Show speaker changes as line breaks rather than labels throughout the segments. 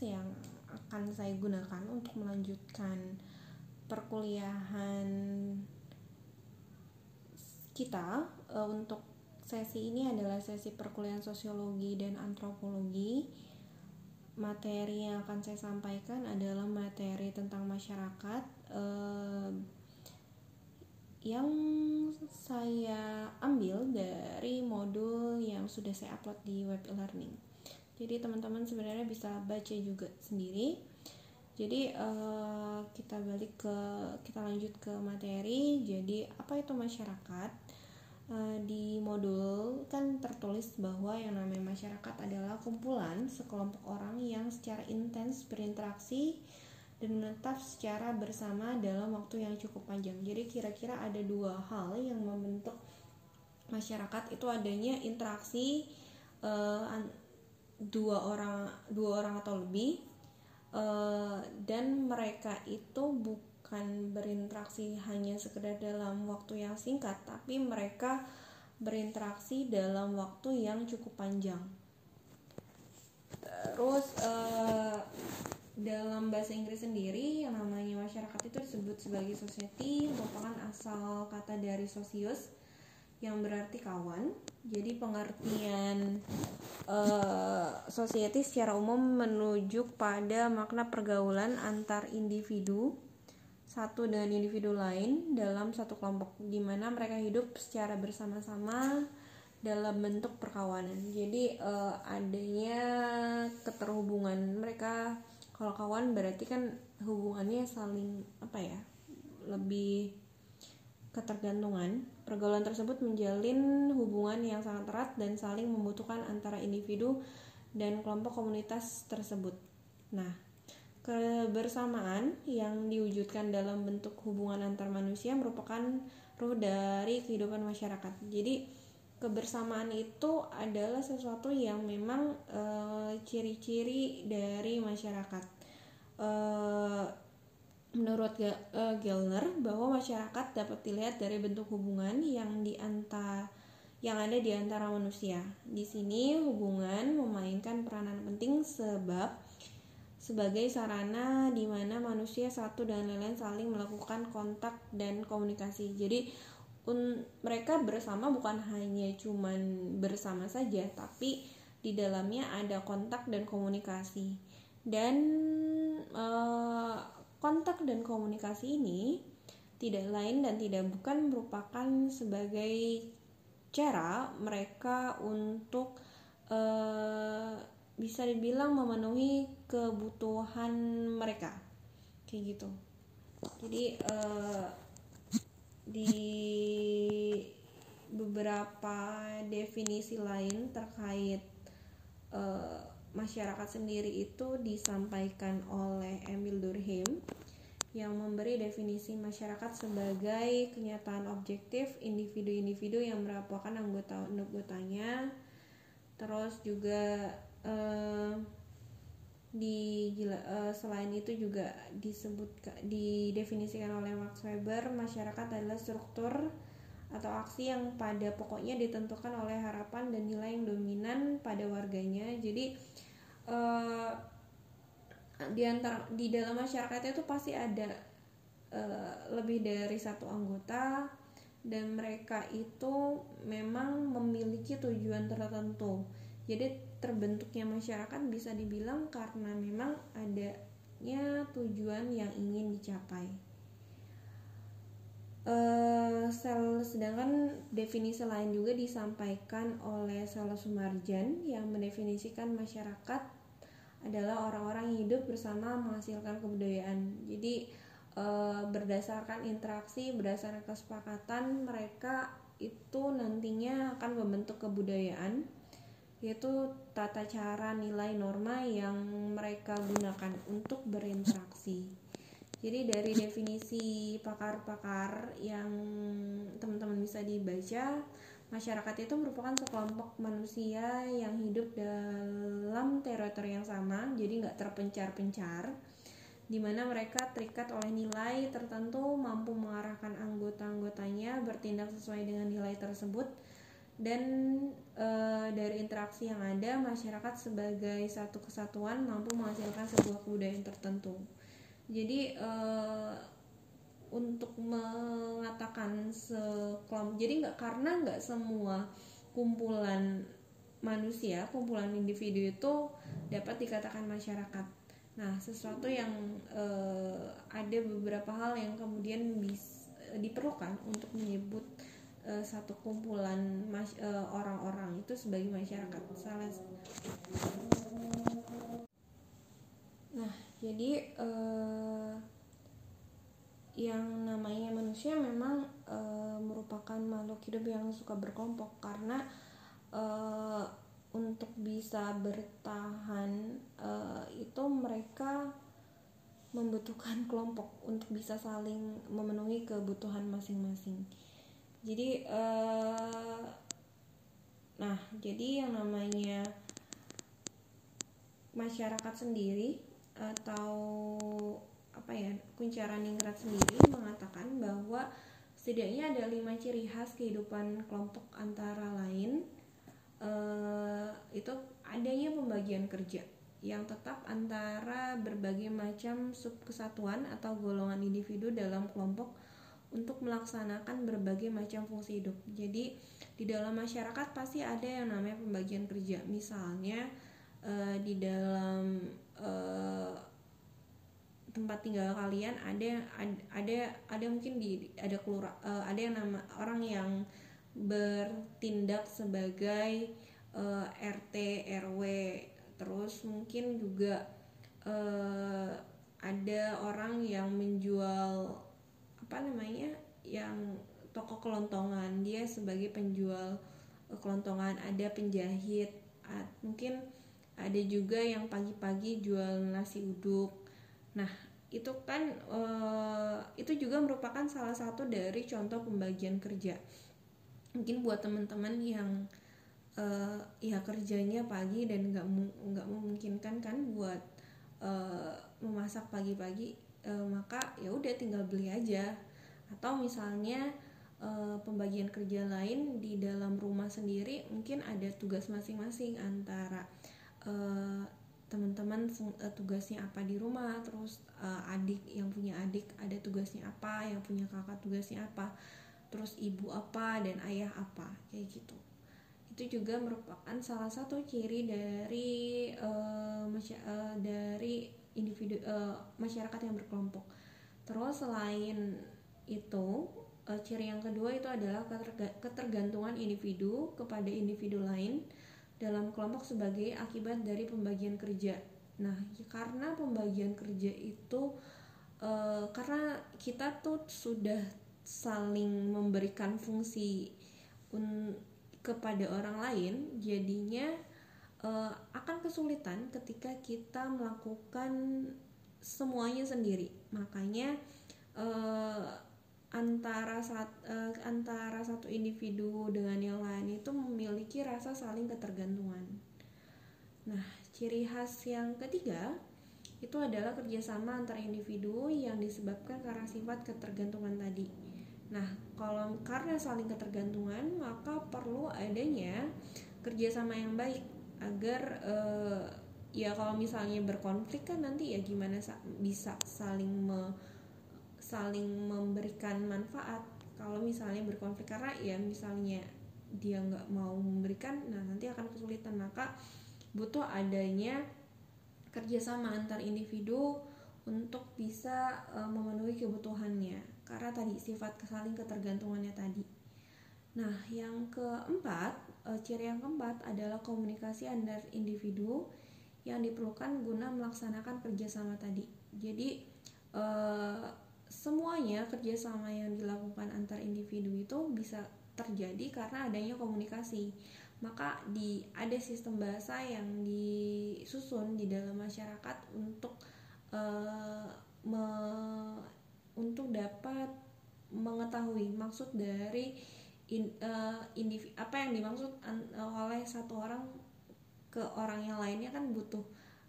yang akan saya gunakan untuk melanjutkan perkuliahan kita uh, untuk sesi ini adalah sesi perkuliahan sosiologi dan antropologi. Materi yang akan saya sampaikan adalah materi tentang masyarakat uh, yang saya ambil dari modul yang sudah saya upload di web e-learning. Jadi teman-teman sebenarnya bisa baca juga sendiri. Jadi uh, kita balik ke kita lanjut ke materi. Jadi apa itu masyarakat? Uh, di modul kan tertulis bahwa yang namanya masyarakat adalah kumpulan sekelompok orang yang secara intens berinteraksi dan menetap secara bersama dalam waktu yang cukup panjang. Jadi kira-kira ada dua hal yang membentuk masyarakat itu adanya interaksi uh, dua orang dua orang atau lebih uh, dan mereka itu bukan berinteraksi hanya sekedar dalam waktu yang singkat tapi mereka berinteraksi dalam waktu yang cukup panjang. Terus uh, dalam bahasa Inggris sendiri yang namanya masyarakat itu disebut sebagai society merupakan asal kata dari socius yang berarti kawan. Jadi pengertian uh, society secara umum menuju pada makna pergaulan antar individu satu dengan individu lain dalam satu kelompok di mana mereka hidup secara bersama-sama dalam bentuk perkawanan. Jadi uh, adanya keterhubungan mereka kalau kawan berarti kan hubungannya saling apa ya? lebih ketergantungan, pergaulan tersebut menjalin hubungan yang sangat erat dan saling membutuhkan antara individu dan kelompok komunitas tersebut. Nah, kebersamaan yang diwujudkan dalam bentuk hubungan antar manusia merupakan ruh dari kehidupan masyarakat. Jadi, kebersamaan itu adalah sesuatu yang memang e, ciri-ciri dari masyarakat. E, Menurut Gellner, bahwa masyarakat dapat dilihat dari bentuk hubungan yang di antara yang ada di antara manusia. Di sini hubungan memainkan peranan penting sebab sebagai sarana di mana manusia satu dan lain-lain saling melakukan kontak dan komunikasi. Jadi un, mereka bersama bukan hanya cuman bersama saja, tapi di dalamnya ada kontak dan komunikasi. Dan uh, Kontak dan komunikasi ini tidak lain dan tidak bukan merupakan sebagai cara mereka untuk uh, bisa dibilang memenuhi kebutuhan mereka. Kayak gitu. Jadi uh, di beberapa definisi lain terkait uh, masyarakat sendiri itu disampaikan oleh Emil Durkheim yang memberi definisi masyarakat sebagai kenyataan objektif individu-individu yang merupakan anggota-anggotanya terus juga eh, di eh, selain itu juga disebut didefinisikan oleh Max Weber masyarakat adalah struktur atau aksi yang pada pokoknya ditentukan oleh harapan dan nilai yang dominan pada warganya. Jadi uh, di antara di dalam masyarakat itu pasti ada uh, lebih dari satu anggota dan mereka itu memang memiliki tujuan tertentu. Jadi terbentuknya masyarakat bisa dibilang karena memang adanya tujuan yang ingin dicapai. Uh, sel sedangkan definisi lain juga disampaikan oleh Sela Sumarjan yang mendefinisikan masyarakat adalah orang-orang yang hidup bersama menghasilkan kebudayaan. Jadi e, berdasarkan interaksi, berdasarkan kesepakatan mereka itu nantinya akan membentuk kebudayaan yaitu tata cara nilai norma yang mereka gunakan untuk berinteraksi. Jadi dari definisi pakar-pakar yang teman-teman bisa dibaca Masyarakat itu merupakan sekelompok manusia yang hidup dalam teritori yang sama, jadi nggak terpencar-pencar, di mana mereka terikat oleh nilai tertentu, mampu mengarahkan anggota-anggotanya bertindak sesuai dengan nilai tersebut, dan e, dari interaksi yang ada masyarakat sebagai satu kesatuan mampu menghasilkan sebuah kebudayaan tertentu. Jadi e, untuk mengatakan sekelompok jadi nggak karena nggak semua kumpulan manusia kumpulan individu itu dapat dikatakan masyarakat. Nah sesuatu yang e, ada beberapa hal yang kemudian bisa diperlukan untuk menyebut uh, satu kumpulan orang-orang itu sebagai masyarakat. Salah nah jadi yang namanya manusia memang uh, merupakan makhluk hidup yang suka berkelompok karena uh, untuk bisa bertahan uh, itu mereka membutuhkan kelompok untuk bisa saling memenuhi kebutuhan masing-masing. Jadi uh, nah jadi yang namanya masyarakat sendiri atau apa ya kuncara ningrat sendiri mengatakan bahwa setidaknya ada lima ciri khas kehidupan kelompok antara lain uh, itu adanya pembagian kerja yang tetap antara berbagai macam subkesatuan atau golongan individu dalam kelompok untuk melaksanakan berbagai macam fungsi hidup. Jadi di dalam masyarakat pasti ada yang namanya pembagian kerja. Misalnya uh, di dalam uh, tempat tinggal kalian ada ada ada mungkin di ada kelura uh, ada yang nama orang yang bertindak sebagai uh, RT RW terus mungkin juga uh, ada orang yang menjual apa namanya yang toko kelontongan dia sebagai penjual eh, kelontongan ada penjahit mungkin ada juga yang pagi-pagi jual nasi uduk nah itu kan e, itu juga merupakan salah satu dari contoh pembagian kerja. Mungkin buat teman-teman yang e, ya kerjanya pagi dan nggak nggak memungkinkan kan buat e, memasak pagi-pagi e, maka ya udah tinggal beli aja. Atau misalnya e, pembagian kerja lain di dalam rumah sendiri mungkin ada tugas masing-masing antara e, teman-teman e, tugasnya apa di rumah terus e, adik yang punya adik ada tugasnya apa yang punya kakak tugasnya apa terus ibu apa dan ayah apa kayak gitu itu juga merupakan salah satu ciri dari uh, uh, dari individu uh, masyarakat yang berkelompok. Terus selain itu uh, ciri yang kedua itu adalah ketergantungan individu kepada individu lain dalam kelompok sebagai akibat dari pembagian kerja. Nah, karena pembagian kerja itu uh, karena kita tuh sudah saling memberikan fungsi un kepada orang lain, jadinya uh, akan kesulitan ketika kita melakukan semuanya sendiri makanya uh, antara saat uh, antara satu individu dengan yang lain itu memiliki rasa saling ketergantungan. Nah, ciri khas yang ketiga itu adalah kerjasama antar individu yang disebabkan karena sifat ketergantungan tadi. Nah, kalau karena saling ketergantungan, maka perlu adanya kerjasama yang baik agar uh, ya kalau misalnya berkonflik kan nanti ya gimana sa bisa saling me saling memberikan manfaat. Kalau misalnya berkonflik karena ya misalnya dia nggak mau memberikan nah nanti akan kesulitan. Maka butuh adanya kerjasama antar individu untuk bisa uh, memenuhi kebutuhannya. Karena tadi sifat saling ketergantungannya tadi. Nah yang keempat uh, ciri yang keempat adalah komunikasi antar individu yang diperlukan guna melaksanakan kerjasama tadi. Jadi uh, semuanya kerjasama yang dilakukan antar individu itu bisa terjadi karena adanya komunikasi. Maka di ada sistem bahasa yang disusun di dalam masyarakat untuk uh, me, untuk dapat mengetahui maksud dari in, uh, individu apa yang dimaksud an, uh, oleh satu orang ke orang yang lainnya kan butuh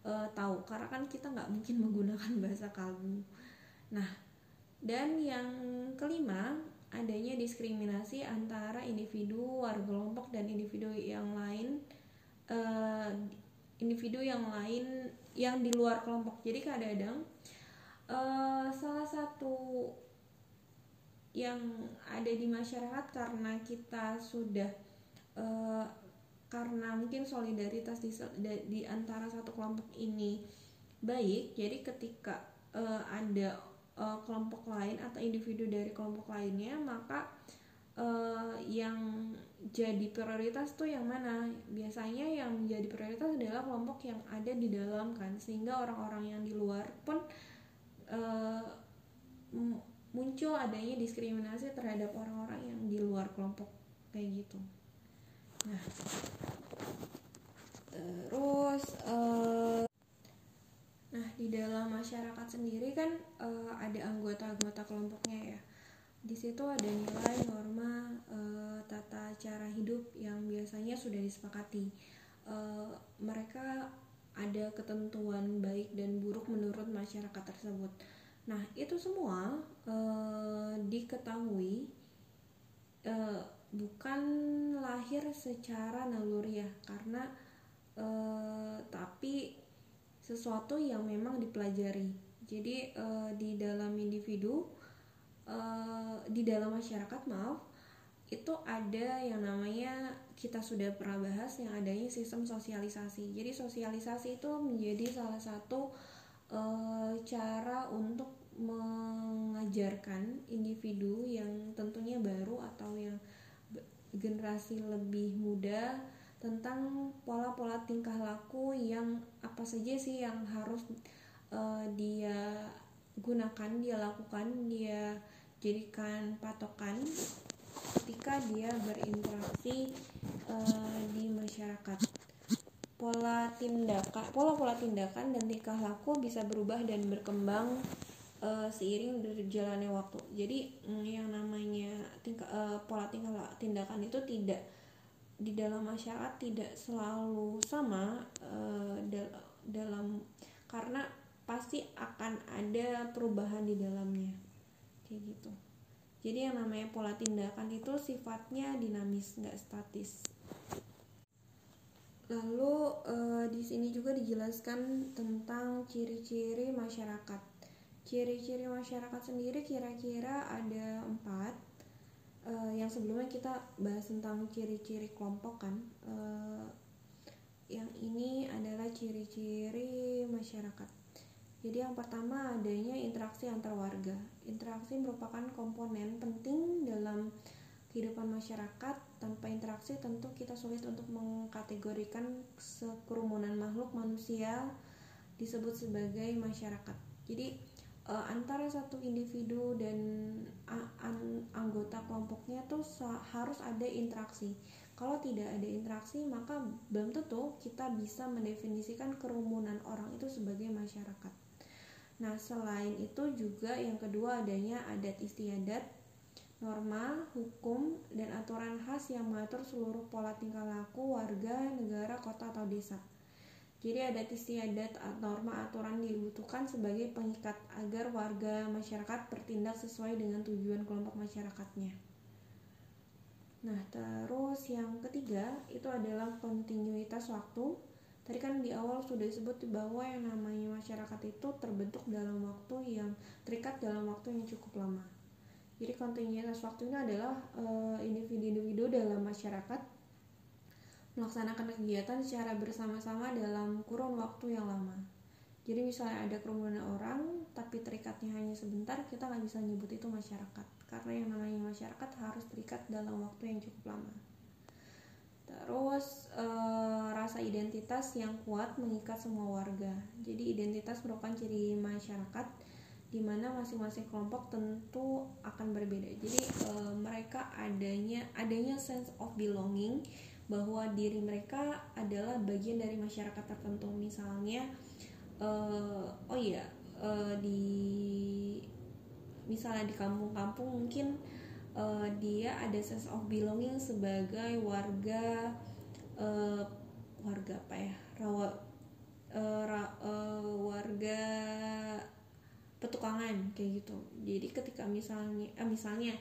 uh, tahu karena kan kita nggak mungkin menggunakan bahasa kalbu nah dan yang kelima adanya diskriminasi antara individu warga kelompok dan individu yang lain uh, individu yang lain yang di luar kelompok. Jadi kadang-kadang uh, salah satu yang ada di masyarakat karena kita sudah uh, karena mungkin solidaritas di, di antara satu kelompok ini baik jadi ketika uh, ada uh, kelompok lain atau individu dari kelompok lainnya maka uh, yang jadi prioritas tuh yang mana? Biasanya yang menjadi prioritas adalah kelompok yang ada di dalam kan sehingga orang-orang yang di luar pun uh, muncul adanya diskriminasi terhadap orang-orang yang di luar kelompok kayak gitu. Nah terus uh, nah di dalam masyarakat sendiri kan uh, ada anggota-anggota kelompoknya ya. Di situ ada nilai norma uh, tata cara hidup yang biasanya sudah disepakati. Uh, mereka ada ketentuan baik dan buruk menurut masyarakat tersebut. Nah itu semua uh, diketahui uh, bukan lahir secara naluri ya karena uh, tapi sesuatu yang memang dipelajari. Jadi uh, di dalam individu uh, di dalam masyarakat maaf itu ada yang namanya kita sudah pernah bahas yang adanya sistem sosialisasi. Jadi sosialisasi itu menjadi salah satu uh, cara untuk mengajarkan individu yang tentunya baru atau yang generasi lebih muda tentang pola-pola tingkah laku yang apa saja sih yang harus uh, dia gunakan, dia lakukan, dia jadikan patokan ketika dia berinteraksi uh, di masyarakat. Pola tindakan, pola-pola tindakan dan tingkah laku bisa berubah dan berkembang uh, seiring berjalannya waktu. Jadi mm, yang namanya tingkah uh, pola tingkah tindakan itu tidak di dalam masyarakat tidak selalu sama uh, dal dalam karena pasti akan ada perubahan di dalamnya. Kayak gitu. Jadi yang namanya pola tindakan itu sifatnya dinamis nggak statis. Lalu uh, di sini juga dijelaskan tentang ciri-ciri masyarakat. Ciri-ciri masyarakat sendiri kira-kira ada empat uh, yang sebelumnya kita bahas tentang ciri-ciri kelompok kan uh, yang ini adalah ciri-ciri masyarakat. Jadi yang pertama adanya interaksi antar warga. Interaksi merupakan komponen penting dalam kehidupan masyarakat. Tanpa interaksi tentu kita sulit untuk mengkategorikan sekerumunan makhluk manusia disebut sebagai masyarakat. Jadi uh, antara satu individu dan an anggota kelompoknya tuh harus ada interaksi. Kalau tidak ada interaksi, maka belum tentu kita bisa mendefinisikan kerumunan orang itu sebagai masyarakat. Nah, selain itu juga yang kedua adanya adat istiadat, norma, hukum, dan aturan khas yang mengatur seluruh pola tingkah laku warga, negara, kota, atau desa. Jadi adat istiadat norma aturan dibutuhkan sebagai pengikat agar warga masyarakat bertindak sesuai dengan tujuan kelompok masyarakatnya. Nah, terus yang ketiga itu adalah kontinuitas waktu. Tadi kan di awal sudah disebut bahwa yang namanya masyarakat itu terbentuk dalam waktu yang terikat dalam waktu yang cukup lama. Jadi kontinuitas waktu ini adalah eh, individu-individu dalam masyarakat melaksanakan kegiatan secara bersama-sama dalam kurun waktu yang lama. Jadi misalnya ada kerumunan orang, tapi terikatnya hanya sebentar, kita nggak bisa nyebut itu masyarakat. Karena yang namanya masyarakat harus terikat dalam waktu yang cukup lama. Terus e, rasa identitas yang kuat mengikat semua warga. Jadi identitas merupakan ciri masyarakat di mana masing-masing kelompok tentu akan berbeda. Jadi e, mereka adanya adanya sense of belonging bahwa diri mereka adalah bagian dari masyarakat tertentu. Misalnya uh, oh iya uh, di misalnya di kampung-kampung mungkin uh, dia ada sense of belonging sebagai warga uh, warga apa ya? Rawa uh, ra, uh, warga petukangan kayak gitu. Jadi ketika misalnya uh, misalnya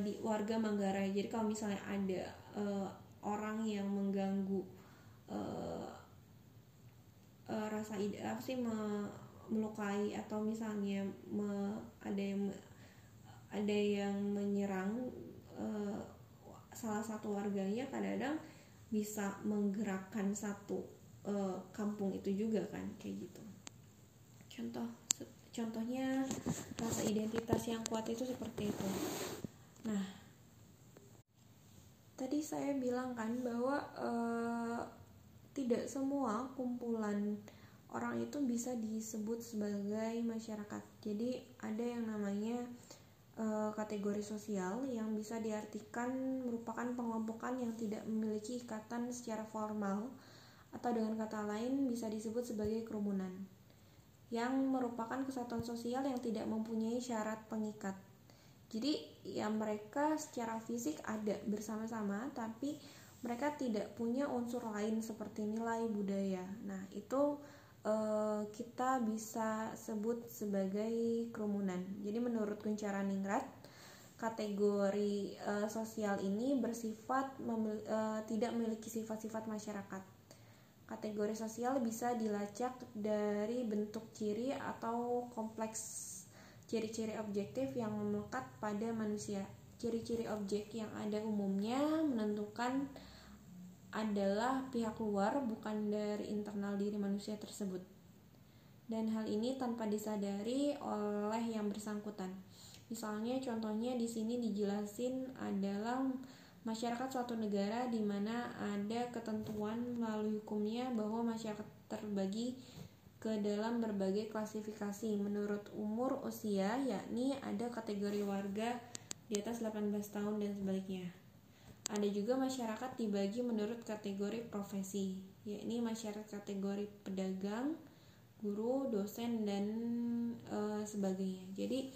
di warga Manggarai jadi kalau misalnya ada uh, orang yang mengganggu uh, uh, rasa ide apa sih me, melukai atau misalnya me, ada yang ada yang menyerang uh, salah satu warganya kadang-kadang bisa menggerakkan satu uh, kampung itu juga kan kayak gitu. Contoh contohnya rasa identitas yang kuat itu seperti itu. Nah tadi saya bilang kan bahwa uh, tidak semua kumpulan orang itu bisa disebut sebagai masyarakat jadi ada yang namanya uh, kategori sosial yang bisa diartikan merupakan pengelompokan yang tidak memiliki ikatan secara formal atau dengan kata lain bisa disebut sebagai kerumunan yang merupakan kesatuan sosial yang tidak mempunyai syarat pengikat. Jadi ya mereka secara fisik ada bersama-sama tapi mereka tidak punya unsur lain seperti nilai budaya. Nah, itu eh, kita bisa sebut sebagai kerumunan. Jadi menurut Kuncara Ningrat, kategori eh, sosial ini bersifat eh, tidak memiliki sifat-sifat masyarakat Kategori sosial bisa dilacak dari bentuk ciri atau kompleks ciri-ciri objektif yang melekat pada manusia. Ciri-ciri objek yang ada umumnya menentukan adalah pihak luar bukan dari internal diri manusia tersebut. Dan hal ini tanpa disadari oleh yang bersangkutan. Misalnya contohnya di sini dijelasin adalah masyarakat suatu negara di mana ada ketentuan melalui hukumnya bahwa masyarakat terbagi ke dalam berbagai klasifikasi menurut umur usia yakni ada kategori warga di atas 18 tahun dan sebaliknya. Ada juga masyarakat dibagi menurut kategori profesi, yakni masyarakat kategori pedagang, guru, dosen dan e, sebagainya. Jadi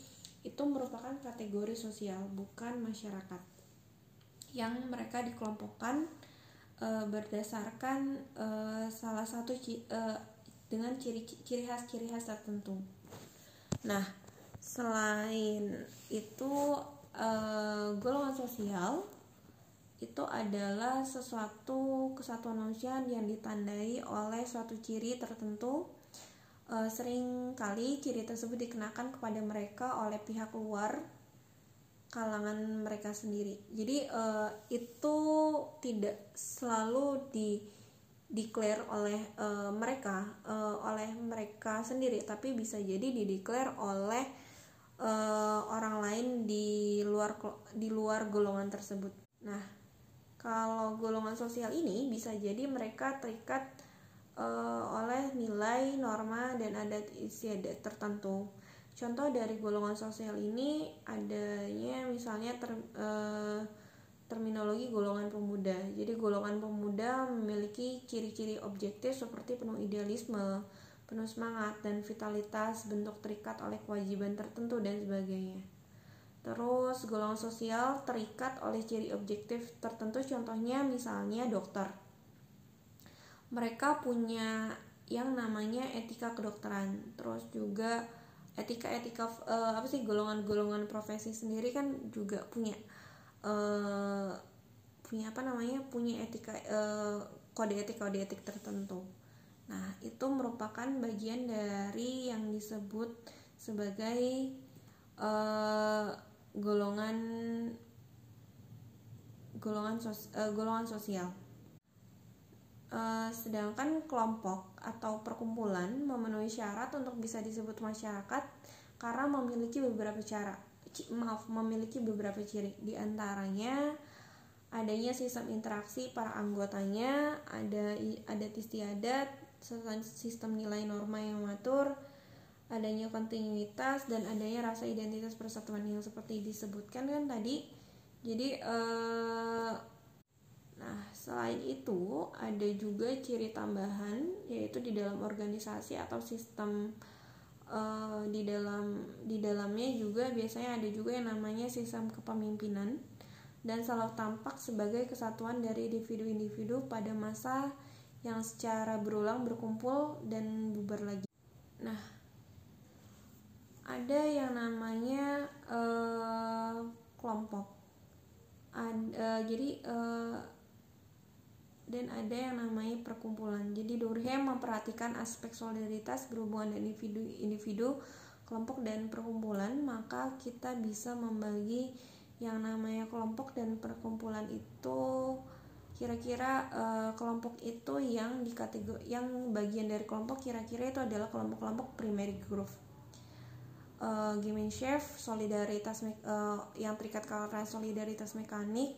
itu merupakan kategori sosial, bukan masyarakat yang mereka dikelompokkan e, berdasarkan e, salah satu e, dengan ciri ciri khas ciri khas tertentu. Nah, selain itu e, golongan sosial itu adalah sesuatu kesatuan manusia yang ditandai oleh suatu ciri tertentu. E, sering kali ciri tersebut dikenakan kepada mereka oleh pihak luar kalangan mereka sendiri. Jadi uh, itu tidak selalu di declare oleh uh, mereka uh, oleh mereka sendiri, tapi bisa jadi dideklar oleh uh, orang lain di luar di luar golongan tersebut. Nah, kalau golongan sosial ini bisa jadi mereka terikat uh, oleh nilai, norma dan adat istiadat tertentu Contoh dari golongan sosial ini adanya misalnya ter, eh, terminologi golongan pemuda. Jadi golongan pemuda memiliki ciri-ciri objektif seperti penuh idealisme, penuh semangat dan vitalitas, bentuk terikat oleh kewajiban tertentu dan sebagainya. Terus golongan sosial terikat oleh ciri objektif tertentu contohnya misalnya dokter. Mereka punya yang namanya etika kedokteran. Terus juga etika-etika uh, apa sih golongan-golongan profesi sendiri kan juga punya uh, punya apa namanya punya etika uh, kode etik kode etik tertentu. Nah itu merupakan bagian dari yang disebut sebagai uh, golongan golongan sos, uh, golongan sosial. Uh, sedangkan kelompok atau perkumpulan memenuhi syarat untuk bisa disebut masyarakat karena memiliki beberapa cara maaf memiliki beberapa ciri. Di antaranya adanya sistem interaksi para anggotanya ada adat istiadat sistem nilai norma yang matur adanya kontinuitas dan adanya rasa identitas persatuan yang seperti disebutkan kan tadi. Jadi eh, Nah, selain itu ada juga ciri tambahan yaitu di dalam organisasi atau sistem uh, di dalam di dalamnya juga biasanya ada juga yang namanya sistem kepemimpinan dan selalu tampak sebagai kesatuan dari individu-individu pada masa yang secara berulang berkumpul dan bubar lagi. Nah, ada yang namanya uh, kelompok Ad, uh, jadi uh, dan ada yang namanya perkumpulan. Jadi Durkheim memperhatikan aspek solidaritas berhubungan dengan individu-individu, kelompok dan perkumpulan, maka kita bisa membagi yang namanya kelompok dan perkumpulan itu kira-kira uh, kelompok itu yang di kategori yang bagian dari kelompok kira-kira itu adalah kelompok-kelompok primary group. Uh, chef solidaritas uh, yang terikat karena solidaritas mekanik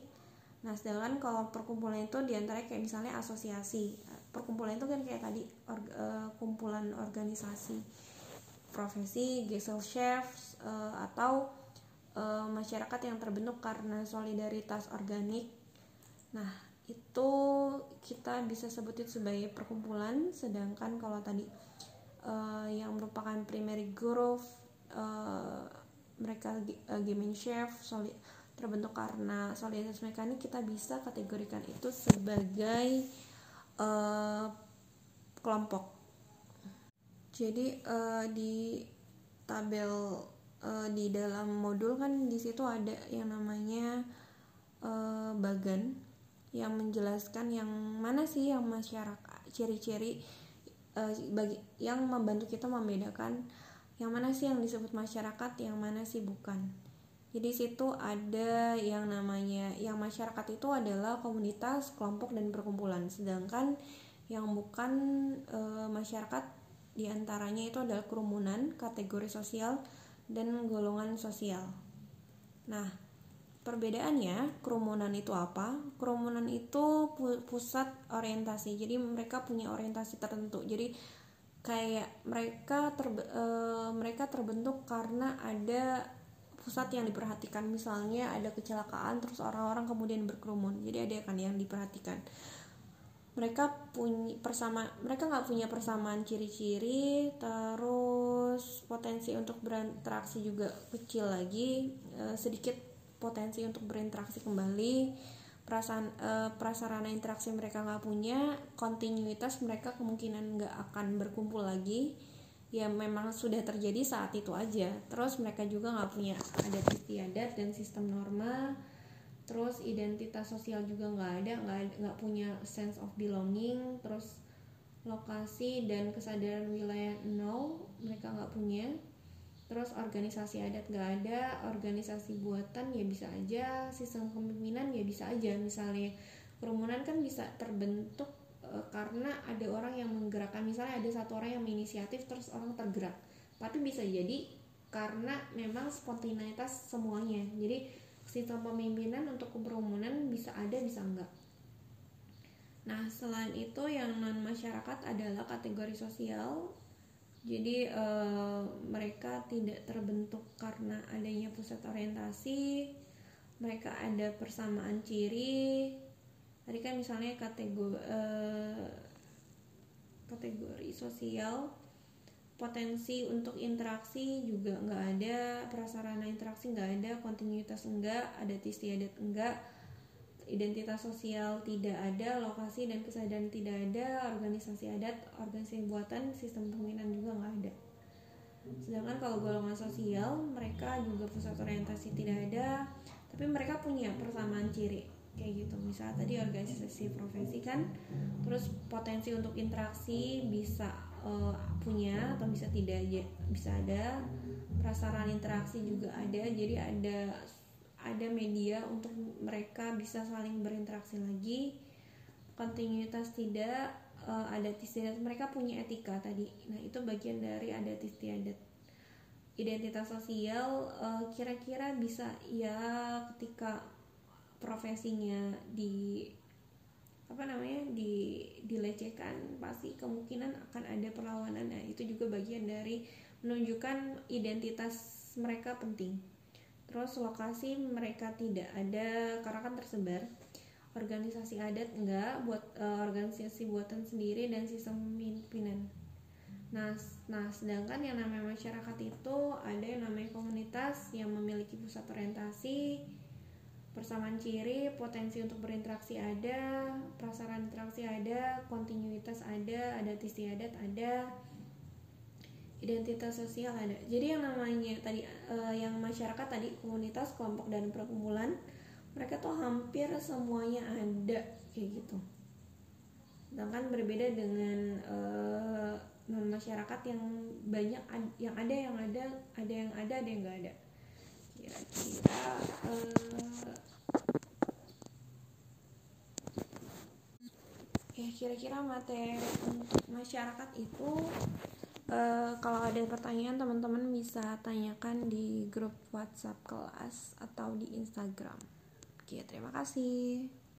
Nah, sedangkan kalau perkumpulan itu di antara kayak misalnya asosiasi. Perkumpulan itu kan kayak tadi or, uh, kumpulan organisasi profesi, Gesellschaft uh, atau uh, masyarakat yang terbentuk karena solidaritas organik. Nah, itu kita bisa sebutin sebagai perkumpulan, sedangkan kalau tadi uh, yang merupakan primary group uh, mereka uh, Gemeinschaft, solid terbentuk karena solidaritas mekanik kita bisa kategorikan itu sebagai uh, kelompok. Jadi uh, di tabel uh, di dalam modul kan di situ ada yang namanya uh, bagan yang menjelaskan yang mana sih yang masyarakat ciri-ciri bagi yang membantu kita membedakan yang mana sih yang disebut masyarakat yang mana sih bukan jadi situ ada yang namanya yang masyarakat itu adalah komunitas, kelompok dan perkumpulan. Sedangkan yang bukan e, masyarakat di antaranya itu adalah kerumunan, kategori sosial dan golongan sosial. Nah, perbedaannya kerumunan itu apa? Kerumunan itu pusat orientasi. Jadi mereka punya orientasi tertentu. Jadi kayak mereka terbe, e, mereka terbentuk karena ada pusat yang diperhatikan. Misalnya ada kecelakaan terus orang-orang kemudian berkerumun. Jadi ada kan yang diperhatikan. Mereka punya persama mereka nggak punya persamaan ciri-ciri terus potensi untuk berinteraksi juga kecil lagi e, sedikit potensi untuk berinteraksi kembali perasaan e, prasarana interaksi mereka nggak punya kontinuitas mereka kemungkinan nggak akan berkumpul lagi ya memang sudah terjadi saat itu aja. Terus mereka juga nggak punya adat istiadat dan sistem norma terus identitas sosial juga nggak ada nggak nggak punya sense of belonging. Terus lokasi dan kesadaran wilayah no mereka nggak punya. Terus organisasi adat nggak ada organisasi buatan ya bisa aja sistem kepemimpinan ya bisa aja. Misalnya kerumunan kan bisa terbentuk karena ada orang yang menggerakkan. Misalnya ada satu orang yang menginisiatif terus orang tergerak. Tapi bisa jadi karena memang spontanitas semuanya. Jadi sistem pemimpinan untuk keberumunan bisa ada bisa enggak. Nah selain itu yang non masyarakat adalah kategori sosial. Jadi e, mereka tidak terbentuk karena adanya pusat orientasi. Mereka ada persamaan ciri tadi kan misalnya kategori uh, kategori sosial potensi untuk interaksi juga nggak ada prasarana interaksi nggak ada kontinuitas enggak ada istiadat enggak identitas sosial tidak ada lokasi dan kesadaran tidak ada organisasi adat organisasi buatan sistem pemimpinan juga nggak ada. Sedangkan kalau golongan sosial mereka juga pusat orientasi tidak ada tapi mereka punya persamaan ciri kayak gitu. Misal tadi organisasi profesi kan terus potensi untuk interaksi bisa uh, punya atau bisa tidak aja bisa ada. Prasarana interaksi juga ada jadi ada ada media untuk mereka bisa saling berinteraksi lagi. Kontinuitas tidak uh, adat istiadat mereka punya etika tadi. Nah itu bagian dari adat istiadat identitas sosial eh, kira-kira uh, bisa ya ketika profesinya di apa namanya di dilecehkan pasti kemungkinan akan ada perlawanan. Nah itu juga bagian dari menunjukkan identitas mereka penting. Terus lokasi mereka tidak ada karena kan tersebar. Organisasi adat enggak buat uh, organisasi buatan sendiri dan sistem pimpinan. Nah nah sedangkan yang namanya masyarakat itu ada yang namanya komunitas yang memiliki pusat orientasi persamaan ciri, potensi untuk berinteraksi ada, prasarana interaksi ada, kontinuitas ada, adat istiadat ada. identitas sosial ada jadi yang namanya tadi uh, yang masyarakat tadi komunitas kelompok dan perkumpulan mereka tuh hampir semuanya ada kayak gitu sedangkan berbeda dengan uh, masyarakat yang banyak yang ada yang ada ada yang ada ada yang nggak ada kira-kira uh, kira-kira materi untuk masyarakat itu Uh, kalau ada pertanyaan teman-teman bisa tanyakan di grup WhatsApp kelas atau di Instagram. Oke, terima kasih.